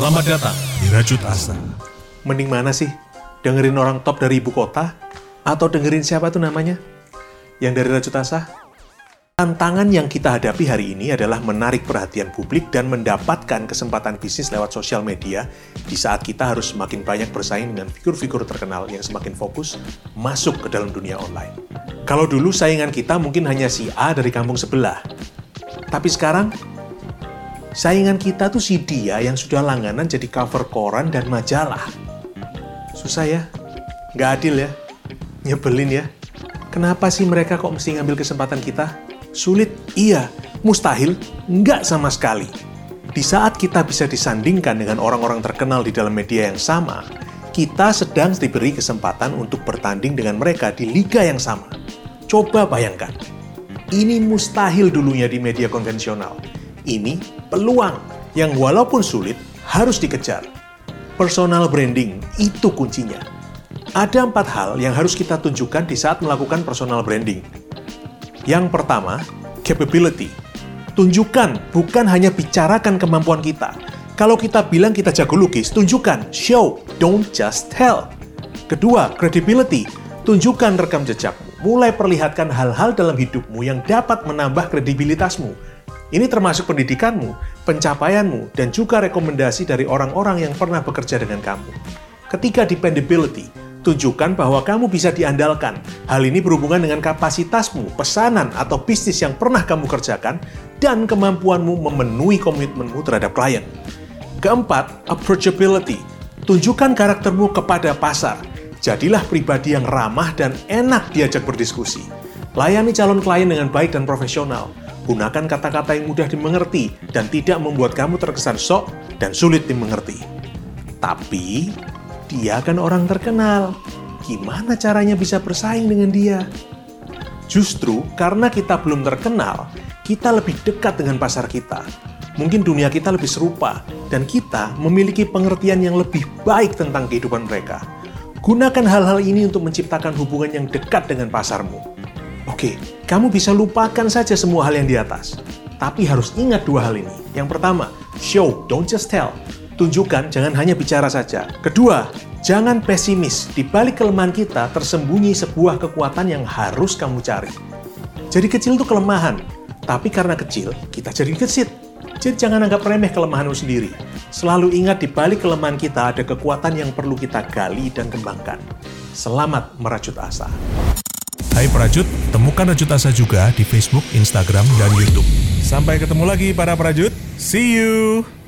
Selamat datang di Rajut Asa. Mending mana sih? Dengerin orang top dari ibu kota? Atau dengerin siapa tuh namanya? Yang dari Rajut Asa? Tantangan yang kita hadapi hari ini adalah menarik perhatian publik dan mendapatkan kesempatan bisnis lewat sosial media di saat kita harus semakin banyak bersaing dengan figur-figur terkenal yang semakin fokus masuk ke dalam dunia online. Kalau dulu saingan kita mungkin hanya si A dari kampung sebelah. Tapi sekarang Saingan kita tuh si dia yang sudah langganan jadi cover koran dan majalah. Susah ya? Nggak adil ya? Nyebelin ya? Kenapa sih mereka kok mesti ngambil kesempatan kita? Sulit? Iya. Mustahil? Nggak sama sekali. Di saat kita bisa disandingkan dengan orang-orang terkenal di dalam media yang sama, kita sedang diberi kesempatan untuk bertanding dengan mereka di liga yang sama. Coba bayangkan, ini mustahil dulunya di media konvensional ini peluang yang walaupun sulit harus dikejar. Personal branding itu kuncinya. Ada empat hal yang harus kita tunjukkan di saat melakukan personal branding. Yang pertama, capability. Tunjukkan, bukan hanya bicarakan kemampuan kita. Kalau kita bilang kita jago lukis, tunjukkan, show, don't just tell. Kedua, credibility. Tunjukkan rekam jejakmu. Mulai perlihatkan hal-hal dalam hidupmu yang dapat menambah kredibilitasmu ini termasuk pendidikanmu, pencapaianmu, dan juga rekomendasi dari orang-orang yang pernah bekerja dengan kamu. Ketiga dependability, tunjukkan bahwa kamu bisa diandalkan. Hal ini berhubungan dengan kapasitasmu, pesanan, atau bisnis yang pernah kamu kerjakan, dan kemampuanmu memenuhi komitmenmu terhadap klien. Keempat, approachability. Tunjukkan karaktermu kepada pasar. Jadilah pribadi yang ramah dan enak diajak berdiskusi. Layani calon klien dengan baik dan profesional. Gunakan kata-kata yang mudah dimengerti dan tidak membuat kamu terkesan sok dan sulit dimengerti. Tapi, dia kan orang terkenal. Gimana caranya bisa bersaing dengan dia? Justru karena kita belum terkenal, kita lebih dekat dengan pasar kita. Mungkin dunia kita lebih serupa, dan kita memiliki pengertian yang lebih baik tentang kehidupan mereka. Gunakan hal-hal ini untuk menciptakan hubungan yang dekat dengan pasarmu. Oke, kamu bisa lupakan saja semua hal yang di atas. Tapi harus ingat dua hal ini. Yang pertama, show, don't just tell. Tunjukkan, jangan hanya bicara saja. Kedua, jangan pesimis. Di balik kelemahan kita tersembunyi sebuah kekuatan yang harus kamu cari. Jadi kecil itu kelemahan, tapi karena kecil, kita jadi gesit. Jadi jangan anggap remeh kelemahanmu sendiri. Selalu ingat di balik kelemahan kita ada kekuatan yang perlu kita gali dan kembangkan. Selamat merajut asa. Hai Prajut, temukan Rajut Asa juga di Facebook, Instagram, dan Youtube. Sampai ketemu lagi para Prajut. See you!